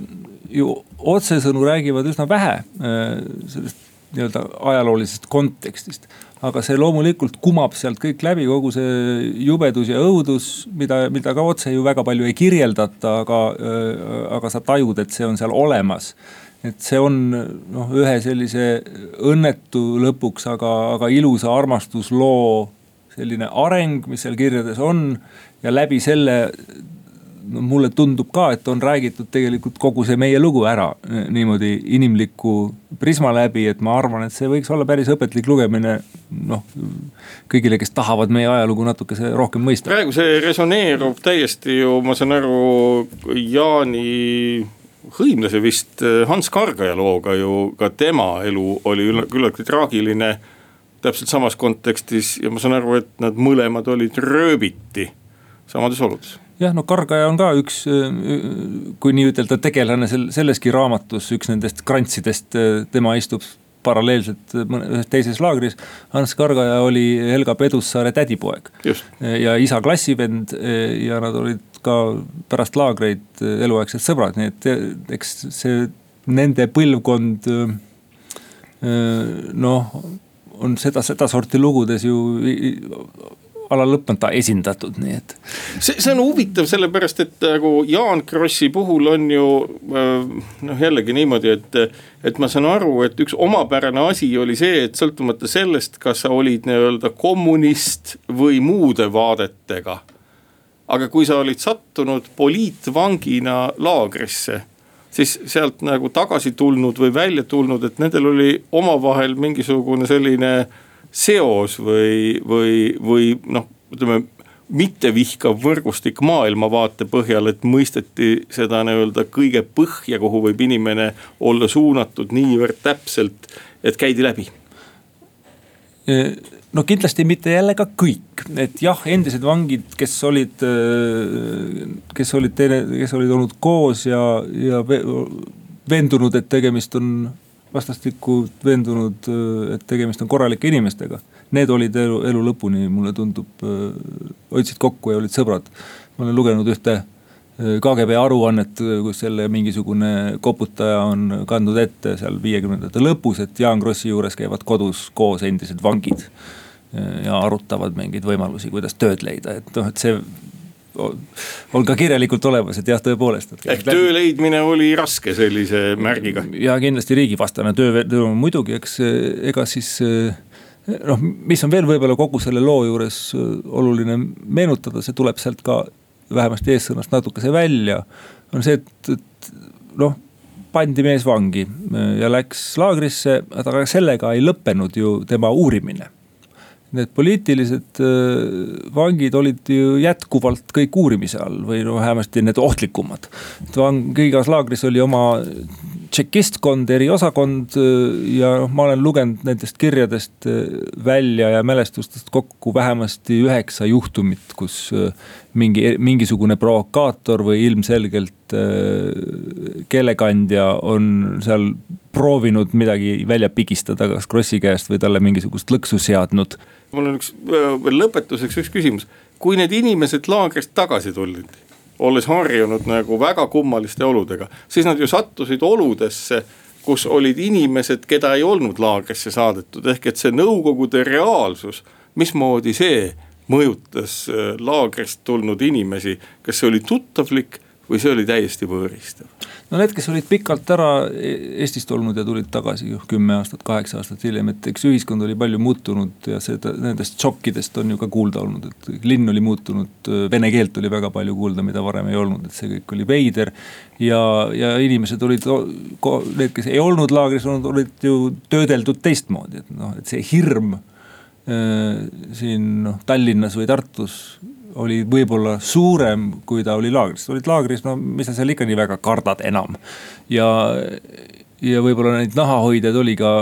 ju otsesõnu räägivad üsna vähe äh, sellest nii-öelda ajaloolisest kontekstist aga see loomulikult kumab sealt kõik läbi, kogu see jubedus ja õudus, mida, mida ka otse ju väga palju ei kirjeldata, aga, äh, aga sa tajud, et see on seal olemas. et see on noh, ühe sellise õnnetu lõpuks, aga, aga ilusa armastusloo selline areng, mis seal kirjades on ja läbi selle no mulle tundub ka, et on räägitud tegelikult kogu see meie lugu ära niimoodi inimliku prisma läbi, et ma arvan, et see võiks olla päris õpetlik lugemine. noh, kõigile, kes tahavad meie ajalugu natukese rohkem mõista. praegu see resoneerub täiesti ju, ma saan aru, Jaani hõimlase vist Hans Kargaja looga ju, ka tema elu oli küllaltki traagiline täpselt samas kontekstis ja ma saan aru, et nad mõlemad olid rööbiti samades oludes. Jah, no Kargaja on ka üks, kui nii ütelda, tegelane sel, selleski raamatus, üks nendest krantsidest, tema istub paralleelselt ühes teises laagris. Hans Kargaja oli Helga Pedussaare tädipoeg. Ja isa klassivend ja nad olid ka pärast laagreid eluaegsed sõbrad, nii et eks see nende põlvkond noh, on seda, sedasorti lugudes ju ala lõpmata esindatud, nii et. see, see on huvitav, sellepärast et nagu Jaan Krossi puhul on ju äh, noh, jällegi niimoodi, et. et ma saan aru, et üks omapärane asi oli see, et sõltumata sellest, kas sa olid nii-öelda kommunist või muude vaadetega. aga kui sa olid sattunud poliitvangina laagrisse siis sealt nagu tagasi tulnud või välja tulnud, et nendel oli omavahel mingisugune selline seos või, või, või noh, ütleme mittevihkav võrgustik maailmavaate põhjal, et mõisteti seda nii-öelda kõige põhja, kuhu võib inimene olla suunatud niivõrd täpselt, et käidi läbi. No kindlasti mitte jälle ka kõik, et jah, endised vangid, kes olid, kes olid teine, kes olid olnud koos ja, ja veendunud, et tegemist on vastastikku veendunud, et tegemist on korralike inimestega. Need olid elu, elu lõpuni, mulle tundub, hoidsid kokku ja olid sõbrad. ma olen lugenud ühte KGB aruannet, kus selle mingisugune koputaja on kandnud ette seal viiekümnendate lõpus, et Jaan Krossi juures käivad kodus koos endised vangid. ja arutavad mingeid võimalusi, kuidas tööd leida, et noh, et see on ka kirjalikult olemas, et jah, tõepoolest. ehk töö leidmine oli raske sellise märgiga? ja kindlasti riigivastane töö, töö muidugi, eks ega siis noh, mis on veel võib-olla kogu selle loo juures oluline meenutada, see tuleb sealt ka vähemasti eessõnast natukese välja. on see, et, et noh, pandi mees vangi ja läks laagrisse, aga sellega ei lõppenud ju tema uurimine need poliitilised äh, vangid olid ju jätkuvalt kõik uurimise all või no vähemasti need ohtlikumad. vang, igas laagris oli oma tšekistkond, eriosakond äh, ja noh, ma olen lugenud nendest kirjadest äh, välja ja mälestustest kokku vähemasti üheksa juhtumit, kus mingi, mingisugune provokaator või ilmselgelt keelekandja on seal proovinud midagi välja pigistada, kas Krossi käest või talle mingisugust lõksu seadnud. Mul on üks veel lõpetuseks üks küsimus, kui need inimesed laagrist tagasi tulid, olles harjunud nagu väga kummaliste oludega, siis nad ju sattusid oludesse kus olid inimesed, keda ei olnud laagrisse saadetud, ehk et see nõukogude reaalsus, mismoodi see mõjutas laagrist tulnud inimesi, kas see oli tuttavlik või see oli täiesti võõristav? no need, kes olid pikalt ära e-, Eestist olnud ja tulid tagasi ju kümme aastat, kaheksa aastat hiljem, et eks ühiskond oli palju muutunud ja seda, nendest šokkidest on ju ka kuulda olnud, et linn oli muutunud, vene keelt oli väga palju kuulda, mida varem ei olnud, et see kõik oli veider. ja, ja inimesed olid, need, kes ei olnud laagris olnud, olid ju töödeldud teistmoodi, et noh, et see hirm äh, siin noh, Tallinnas või Tartus oli võib-olla suurem, kui ta oli laagris, olid laagris, no mis sa seal ikka nii väga kardad enam. ja, ja võib-olla neid nahahoidjaid oli ka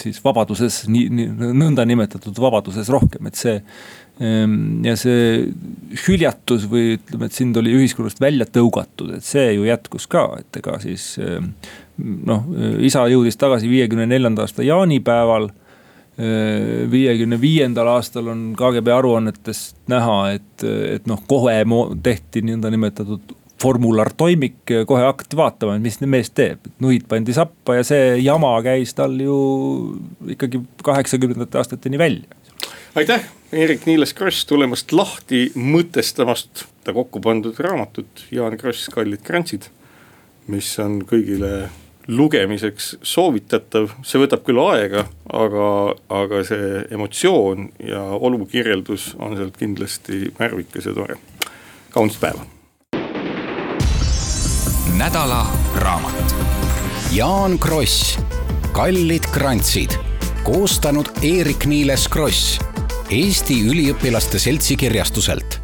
siis vabaduses, nii, nii nõndanimetatud vabaduses rohkem, et see. Ehm, ja see hüljatus või ütleme, et sind oli ühiskonnast välja tõugatud, et see ju jätkus ka, et ega siis ehm, noh, isa jõudis tagasi viiekümne neljanda aasta jaanipäeval viiekümne viiendal aastal on KGB aruannetest näha, et, et noh, kohe tehti nõndanimetatud formulartoimik, kohe hakati vaatama, mis mees teeb. nuhid pandi sappa ja see jama käis tal ju ikkagi kaheksakümnendate aastateni välja. aitäh, Eerik-Niiles Kross tulemast lahti mõtestamast ta kokku pandud raamatut Jaan Kross, Kallid krantsid. mis on kõigile lugemiseks soovitatav, see võtab küll aega, aga, aga see emotsioon ja olukirjeldus on sealt kindlasti värvikas ja tore. kaunist päeva. nädala raamat. Jaan Kross, Kallid krantsid, koostanud Eerik-Niiles Kross, Eesti Üliõpilaste Seltsi kirjastuselt